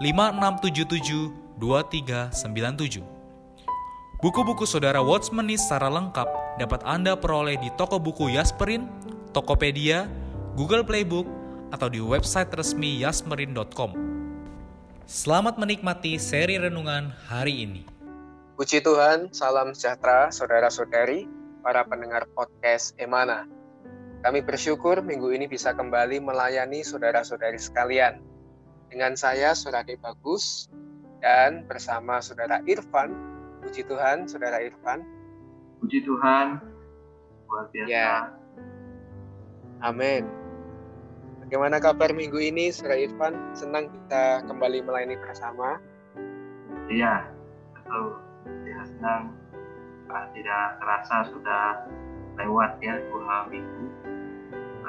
5677 2397. Buku-buku saudara Watchmeni secara lengkap dapat Anda peroleh di toko buku Yasmerin, Tokopedia, Google Playbook, atau di website resmi yasmerin.com. Selamat menikmati seri renungan hari ini. Puji Tuhan, salam sejahtera saudara-saudari, para pendengar podcast Emana. Kami bersyukur minggu ini bisa kembali melayani saudara-saudari sekalian. Dengan saya, Saudara Bagus, dan bersama Saudara Irfan. Puji Tuhan, Saudara Irfan. Puji Tuhan, luar biasa. Ya. Amin. Bagaimana kabar minggu ini, Saudara Irfan? Senang kita kembali melayani bersama. Iya, betul. Ya, senang. Ah, tidak terasa sudah lewat ya dua minggu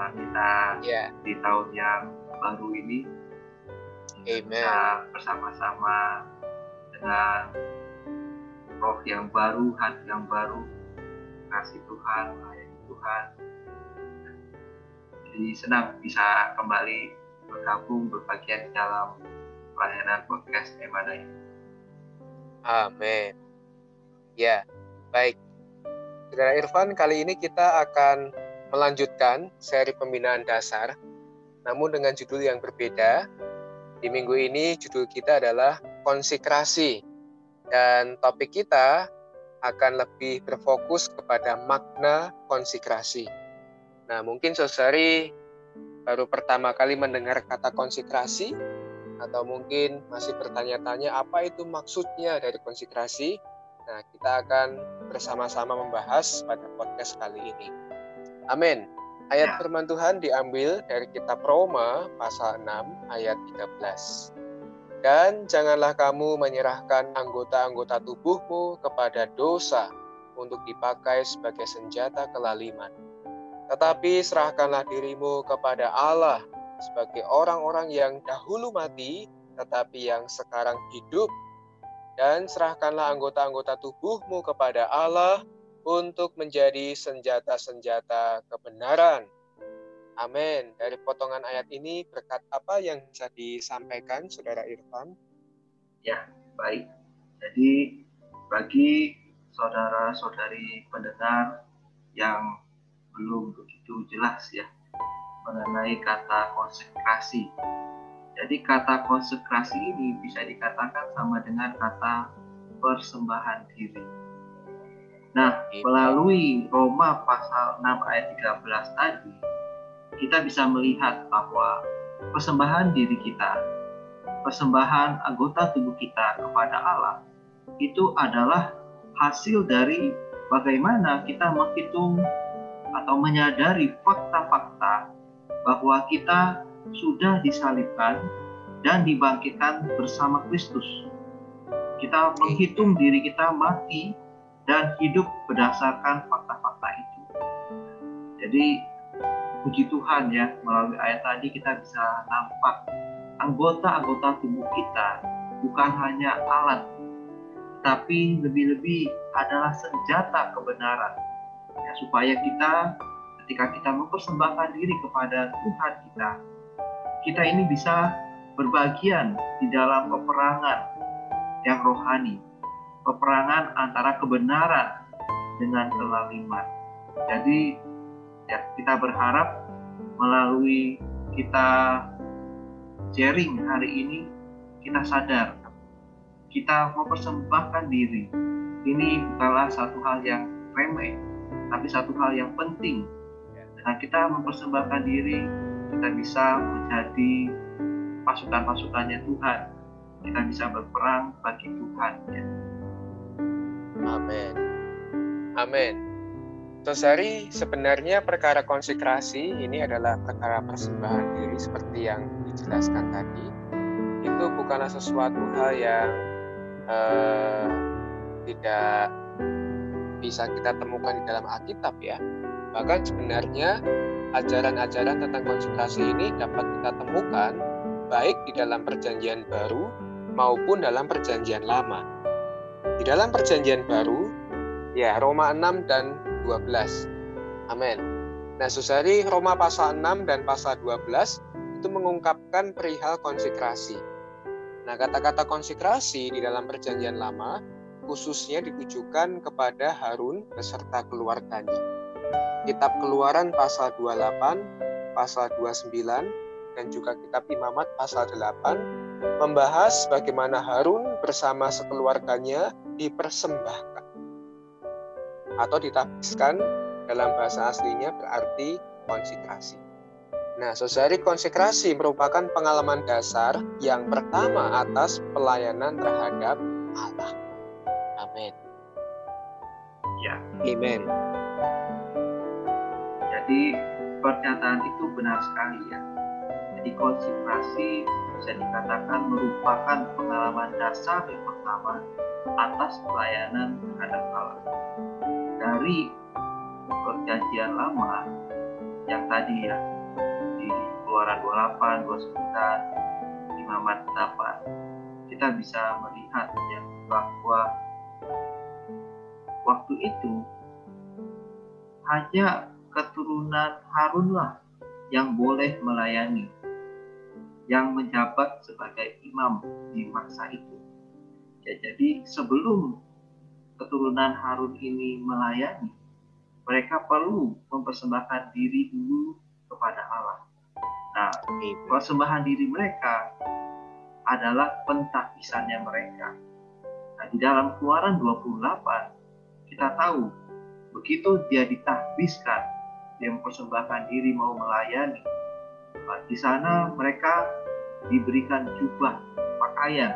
uh, kita yeah. di tahun yang baru ini Amen. kita bersama-sama dengan roh yang baru, hati yang baru, kasih Tuhan, melayani Tuhan. Jadi senang bisa kembali bergabung berbagian dalam pelayanan podcast Emana ini. Amin. Ya, baik. Saudara Irfan, kali ini kita akan melanjutkan seri pembinaan dasar, namun dengan judul yang berbeda. Di minggu ini judul kita adalah konsekrasi dan topik kita akan lebih berfokus kepada makna konsekrasi. Nah, mungkin saudari baru pertama kali mendengar kata konsekrasi atau mungkin masih bertanya-tanya apa itu maksudnya dari konsekrasi. Nah, kita akan bersama-sama membahas pada podcast kali ini. Amin. Ayat ya. firman Tuhan diambil dari kitab Roma pasal 6 ayat 13. Dan janganlah kamu menyerahkan anggota-anggota tubuhmu kepada dosa untuk dipakai sebagai senjata kelaliman. Tetapi serahkanlah dirimu kepada Allah sebagai orang-orang yang dahulu mati, tetapi yang sekarang hidup. Dan serahkanlah anggota-anggota tubuhmu kepada Allah untuk menjadi senjata-senjata kebenaran. Amin. Dari potongan ayat ini berkat apa yang bisa disampaikan Saudara Irfan? Ya, baik. Jadi bagi saudara-saudari pendengar yang belum begitu jelas ya mengenai kata konsekrasi. Jadi kata konsekrasi ini bisa dikatakan sama dengan kata persembahan diri Nah, melalui Roma pasal 6 ayat 13 tadi, kita bisa melihat bahwa persembahan diri kita, persembahan anggota tubuh kita kepada Allah, itu adalah hasil dari bagaimana kita menghitung atau menyadari fakta-fakta bahwa kita sudah disalibkan dan dibangkitkan bersama Kristus. Kita menghitung diri kita mati dan hidup berdasarkan fakta-fakta itu. Jadi puji Tuhan ya melalui ayat tadi kita bisa nampak anggota-anggota tubuh kita bukan hanya alat tapi lebih-lebih adalah senjata kebenaran ya, supaya kita ketika kita mempersembahkan diri kepada Tuhan kita kita ini bisa berbagian di dalam peperangan yang rohani peperangan antara kebenaran dengan kelaliman. Jadi ya kita berharap melalui kita sharing hari ini kita sadar kita mempersembahkan diri ini bukanlah satu hal yang remeh, tapi satu hal yang penting. Dengan kita mempersembahkan diri, kita bisa menjadi pasukan-pasukannya Tuhan. Kita bisa berperang bagi Tuhan. Ya. Amin. Amin. Tosari, sebenarnya perkara konsekrasi ini adalah perkara persembahan diri seperti yang dijelaskan tadi. Itu bukanlah sesuatu hal yang uh, tidak bisa kita temukan di dalam Alkitab ya. Bahkan sebenarnya ajaran-ajaran tentang konsekrasi ini dapat kita temukan baik di dalam perjanjian baru maupun dalam perjanjian lama. Di dalam perjanjian baru, ya Roma 6 dan 12. Amin. Nah, Susari Roma pasal 6 dan pasal 12 itu mengungkapkan perihal konsekrasi. Nah, kata-kata konsekrasi di dalam perjanjian lama khususnya ditujukan kepada Harun beserta keluarganya. Kitab Keluaran pasal 28, pasal 29, dan juga kitab Imamat pasal 8 membahas bagaimana Harun bersama sekeluarganya dipersembahkan atau ditabiskan dalam bahasa aslinya berarti konsekrasi. Nah, saudari konsekrasi merupakan pengalaman dasar yang pertama atas pelayanan terhadap Allah. Amin. Ya. Amen. Jadi pernyataan itu benar sekali ya. Jadi konsekrasi bisa dikatakan merupakan pengalaman dasar yang pertama atas pelayanan terhadap Allah. Dari perjanjian lama yang tadi ya di Keluaran 28, 29, Imamat 8 kita bisa melihat ya bahwa waktu itu hanya keturunan Harunlah yang boleh melayani, yang menjabat sebagai imam di masa itu. Ya, jadi sebelum keturunan Harun ini melayani, mereka perlu mempersembahkan diri dulu kepada Allah. Nah, persembahan diri mereka adalah pentakisannya mereka. Nah, di dalam Keluaran 28 kita tahu begitu dia ditahbiskan, dia mempersembahkan diri mau melayani. Di sana mereka diberikan jubah pakaian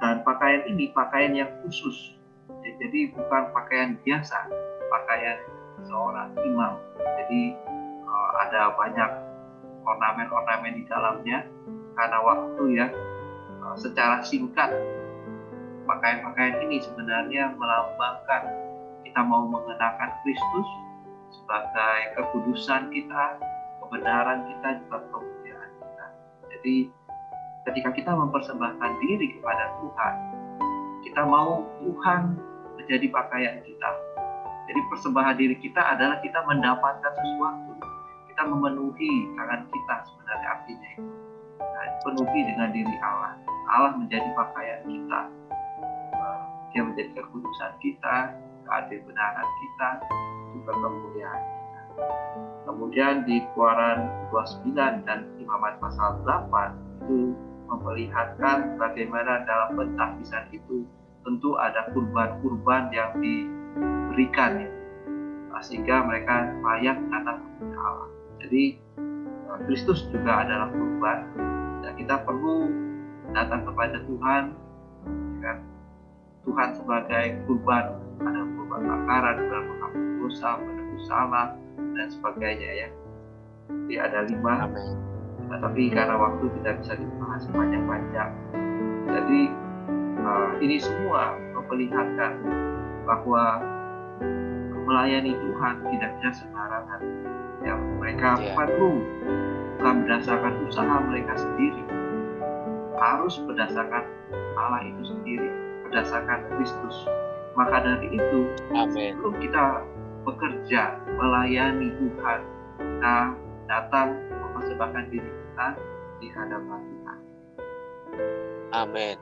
dan pakaian ini pakaian yang khusus. Jadi bukan pakaian biasa, pakaian seorang imam. Jadi eh, ada banyak ornamen-ornamen di dalamnya karena waktu ya eh, secara singkat pakaian-pakaian ini sebenarnya melambangkan kita mau mengenakan Kristus sebagai kekudusan kita, kebenaran kita, juga kemuliaan kita. Jadi ketika kita mempersembahkan diri kepada Tuhan, kita mau Tuhan menjadi pakaian kita. Jadi persembahan diri kita adalah kita mendapatkan sesuatu. Kita memenuhi tangan kita sebenarnya artinya itu. Nah, penuhi dengan diri Allah. Allah menjadi pakaian kita dia menjadi kekudusan kita, keadil benaran kita, juga kemuliaan. Kemudian di Keluaran 29 dan Imamat pasal 8 itu memperlihatkan bagaimana dalam pentahbisan itu tentu ada kurban-kurban yang diberikan ya, sehingga mereka layak datang kepada Allah. Jadi eh, Kristus juga adalah kurban dan kita perlu datang kepada Tuhan ya, Tuhan sebagai kurban. Ada kurban bakaran, kurban menghapus dosa, menebus salah dan sebagainya ya. Jadi ada lima. Nah, tapi karena waktu tidak bisa dibahas panjang-panjang. Jadi uh, ini semua memperlihatkan bahwa melayani Tuhan tidak bisa sembarangan. Ya, mereka yeah. perlu bukan berdasarkan usaha mereka sendiri, harus berdasarkan Allah itu sendiri berdasarkan Kristus. Maka dari itu, Amen. sebelum kita bekerja, melayani Tuhan, kita datang mempersembahkan diri kita di hadapan Tuhan. Amin.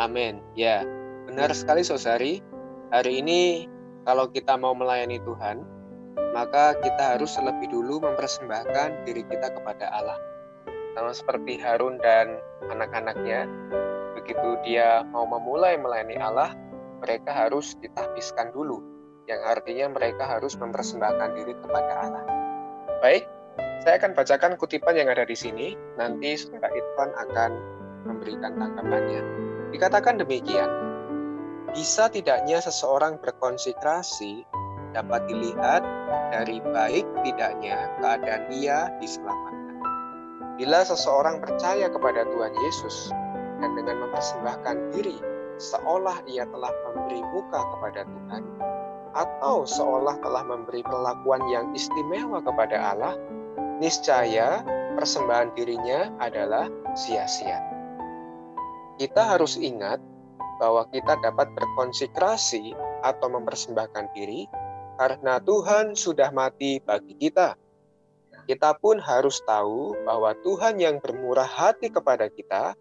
Amin. Ya, benar sekali Sosari. Hari ini kalau kita mau melayani Tuhan, maka kita harus lebih dulu mempersembahkan diri kita kepada Allah. Sama seperti Harun dan anak-anaknya, begitu dia mau memulai melayani Allah, mereka harus ditahbiskan dulu, yang artinya mereka harus mempersembahkan diri kepada Allah. Baik, saya akan bacakan kutipan yang ada di sini, nanti saudara Irfan akan memberikan tanggapannya. Dikatakan demikian, bisa tidaknya seseorang berkonsekrasi dapat dilihat dari baik tidaknya keadaan ia diselamatkan. Bila seseorang percaya kepada Tuhan Yesus dan dengan mempersembahkan diri seolah ia telah memberi muka kepada Tuhan atau seolah telah memberi perlakuan yang istimewa kepada Allah, niscaya persembahan dirinya adalah sia-sia. Kita harus ingat bahwa kita dapat berkonsekrasi atau mempersembahkan diri karena Tuhan sudah mati bagi kita kita pun harus tahu bahwa Tuhan yang bermurah hati kepada kita,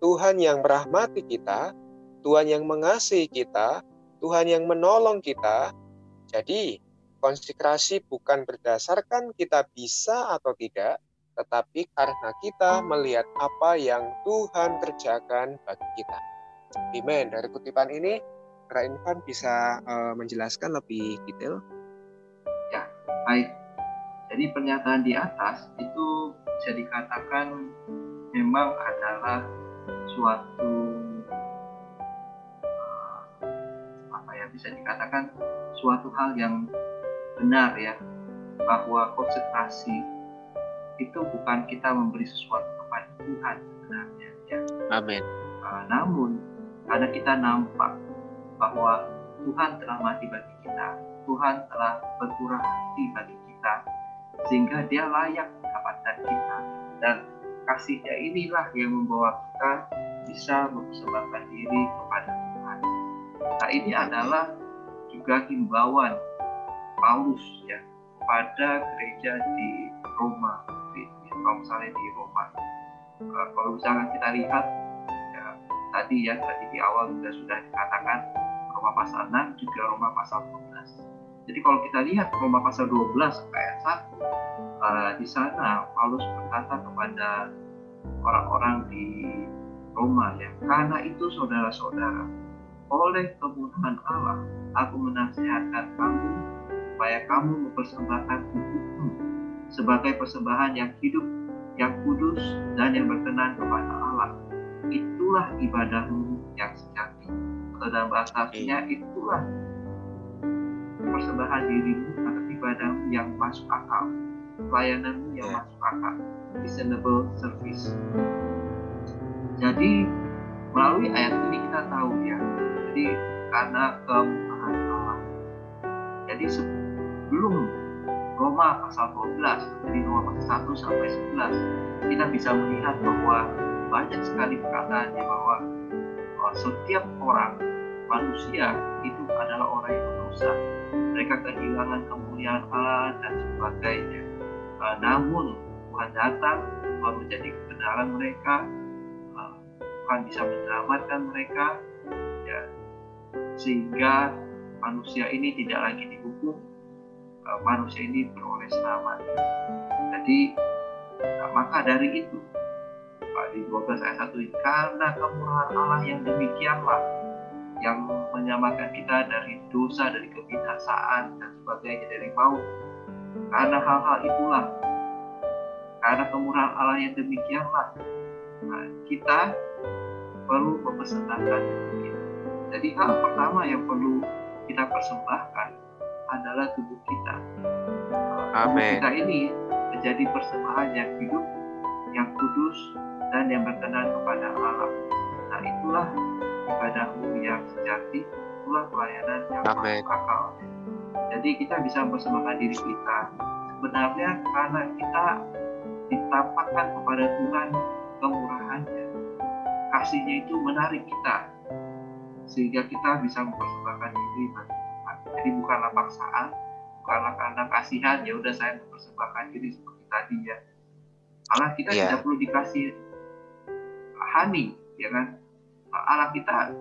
Tuhan yang merahmati kita, Tuhan yang mengasihi kita, Tuhan yang menolong kita. Jadi, konsekrasi bukan berdasarkan kita bisa atau tidak, tetapi karena kita melihat apa yang Tuhan kerjakan bagi kita. Amen. Dari kutipan ini, Rainfan bisa uh, menjelaskan lebih detail. Ya, baik. Jadi pernyataan di atas itu bisa dikatakan memang adalah suatu bisa dikatakan suatu hal yang benar ya bahwa konsentrasi itu bukan kita memberi sesuatu kepada Tuhan sebenarnya ya. Amin. Uh, namun karena kita nampak bahwa Tuhan telah mati bagi kita, Tuhan telah berkurang hati bagi kita, sehingga dia layak mendapatkan kita dan kasihnya inilah yang membawa kita bisa mempersembahkan diri kepada Tuhan. Nah ini adalah juga himbauan Paulus ya kepada gereja di Roma, di, kalau misalnya di Roma. Uh, kalau misalnya kita lihat ya, tadi ya tadi di awal juga sudah dikatakan Roma pasal 6 juga Roma pasal 12 jadi kalau kita lihat Roma pasal 12 ayat 1, uh, eh, di sana Paulus berkata kepada orang-orang di Roma ya, karena itu saudara-saudara, oleh kemudahan Allah, aku menasihatkan kamu supaya kamu mempersembahkan tubuhmu sebagai persembahan yang hidup, yang kudus, dan yang berkenan kepada Allah. Itulah ibadahmu yang sejati. Atau dalam bahasa aslinya, itulah persembahan dirimu atau ibadahmu yang masuk akal, pelayananmu yang masuk akal, reasonable service. Jadi melalui ayat ini kita tahu ya, jadi karena kemurahan Allah. Jadi sebelum Roma pasal 12, jadi Roma pasal 1 sampai 11, kita bisa melihat bahwa banyak sekali perkataan bahwa setiap orang manusia itu adalah orang yang berdosa mereka kehilangan kemuliaan Allah dan sebagainya. Uh, namun Tuhan datang, Tuhan menjadi kebenaran mereka, uh, Tuhan bisa menyelamatkan mereka, sehingga manusia ini tidak lagi dihukum, uh, manusia ini beroleh selamat. Jadi uh, maka dari itu di 12 ayat 1 ini karena kemurahan Allah yang demikianlah yang menyamakan kita dari dosa, dari kebinasaan, dan sebagainya, dari maut. Karena hal-hal itulah, karena kemurahan Allah yang demikianlah, nah, kita perlu mempersembahkan. Jadi hal pertama yang perlu kita persembahkan adalah tubuh kita. Amin. Kita ini menjadi persembahan yang hidup, yang kudus, dan yang berkenan kepada Allah. Nah itulah ibadahmu yang sejati, itulah pelayanan yang Amen. akal. Jadi kita bisa mempersembahkan diri kita sebenarnya karena kita ditampakkan kepada Tuhan kemurahannya. Kasihnya itu menarik kita sehingga kita bisa mempersembahkan diri bagi Tuhan. Jadi bukanlah paksaan, bukanlah karena kasihan ya udah saya mempersembahkan diri seperti tadi ya. Allah kita yeah. tidak perlu dikasih honey, ya kan? Allah kita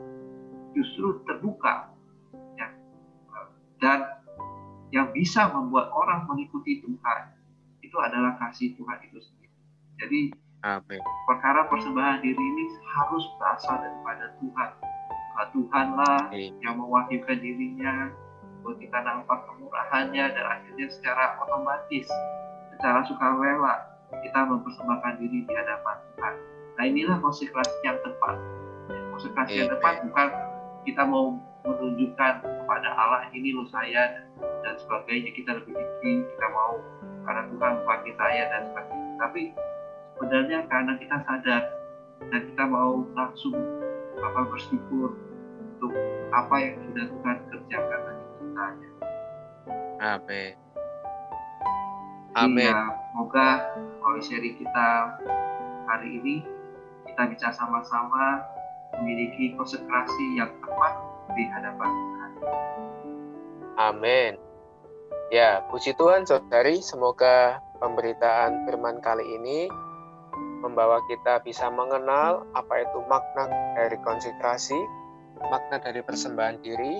justru terbuka ya. dan yang bisa membuat orang mengikuti Tuhan itu adalah kasih Tuhan itu sendiri. Jadi Amin. Perkara persembahan diri ini harus berasal daripada Tuhan. Nah, Tuhanlah yang mewahyukan dirinya buat kita nampak kemurahannya dan akhirnya secara otomatis, secara sukarela kita mempersembahkan diri di hadapan Tuhan. Nah inilah konsekrasi yang tepat. Konsekrasi yang tepat bukan kita mau menunjukkan kepada Allah ini loh saya dan sebagainya kita lebih tinggi kita mau karena Tuhan bagi saya dan sebagainya tapi sebenarnya karena kita sadar dan kita mau langsung apa bersyukur untuk apa yang sudah Tuhan kerjakan bagi kita ya. Amin. Amin. Ya, semoga kalau seri kita hari ini kita bisa sama-sama memiliki konsentrasi yang tepat di hadapan Tuhan. Amin. Ya, puji Tuhan saudari, semoga pemberitaan firman kali ini membawa kita bisa mengenal apa itu makna dari konsentrasi, makna dari persembahan diri,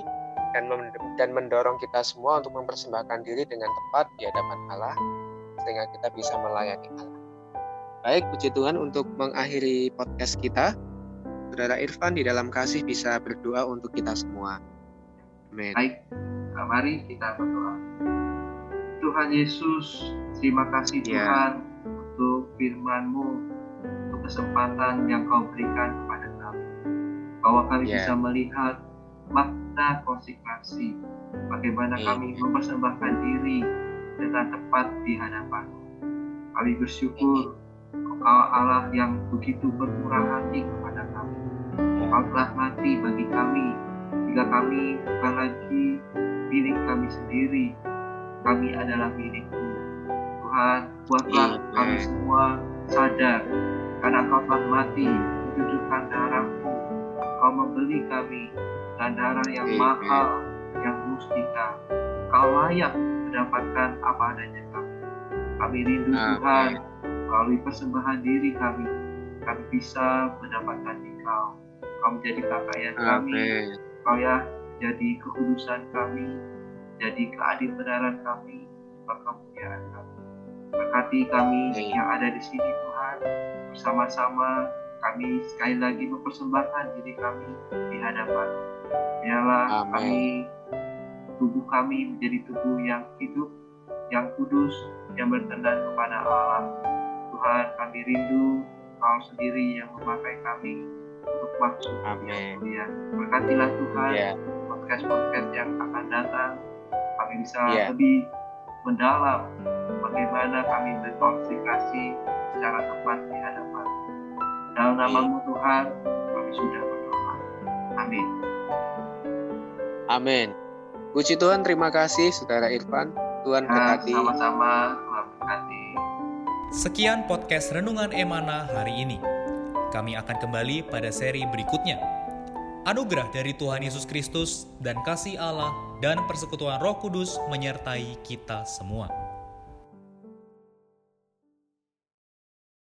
dan dan mendorong kita semua untuk mempersembahkan diri dengan tepat di hadapan Allah, sehingga kita bisa melayani Allah. Baik, puji Tuhan untuk mengakhiri podcast kita. Saudara Irfan di dalam kasih bisa berdoa untuk kita semua. Amin. Baik, mari kita berdoa. Tuhan Yesus, terima kasih ya. Tuhan untuk firman-Mu, untuk kesempatan yang Kau berikan. Bahwa kami ya. bisa melihat makna konsekrasi, bagaimana ya. kami mempersembahkan diri dengan tepat di hadapan Kami bersyukur Engkau Allah yang begitu bermurah hati kepada kami. Engkau telah mati bagi kami, jika kami bukan lagi milik kami sendiri, kami adalah milikmu. Tuhan, buatlah kami semua sadar, karena Engkau telah mati, mencucurkan darahmu, Engkau membeli kami, dan darah yang mahal, yang mustika. Kau layak mendapatkan apa adanya kami. Kami rindu Tuhan, melalui persembahan diri kami, kami bisa mendapatkan Engkau. Kau menjadi pakaian kami, Kau ya jadi kekudusan kami, jadi keadil benaran kami, kemuliaan kami. Berkati kami yang ada di sini Tuhan, bersama-sama kami sekali lagi mempersembahkan diri kami di hadapan. Biarlah kami tubuh kami menjadi tubuh yang hidup, yang kudus, yang berkenan kepada Allah Tuhan kami rindu Kau sendiri yang memakai kami untuk masuk Amin. Ya. Berkatilah Tuhan yeah. podcast-podcast yang akan datang kami bisa yeah. lebih mendalam bagaimana kami berkonsentrasi secara tepat di hadapan. Dalam namamu Tuhan kami sudah berdoa. Amin. Amin. Puji Tuhan, terima kasih Saudara Irfan. Tuhan ya, berkati. Sama-sama, Tuhan berkati. Sekian podcast Renungan Emana hari ini. Kami akan kembali pada seri berikutnya. Anugerah dari Tuhan Yesus Kristus dan kasih Allah dan persekutuan Roh Kudus menyertai kita semua.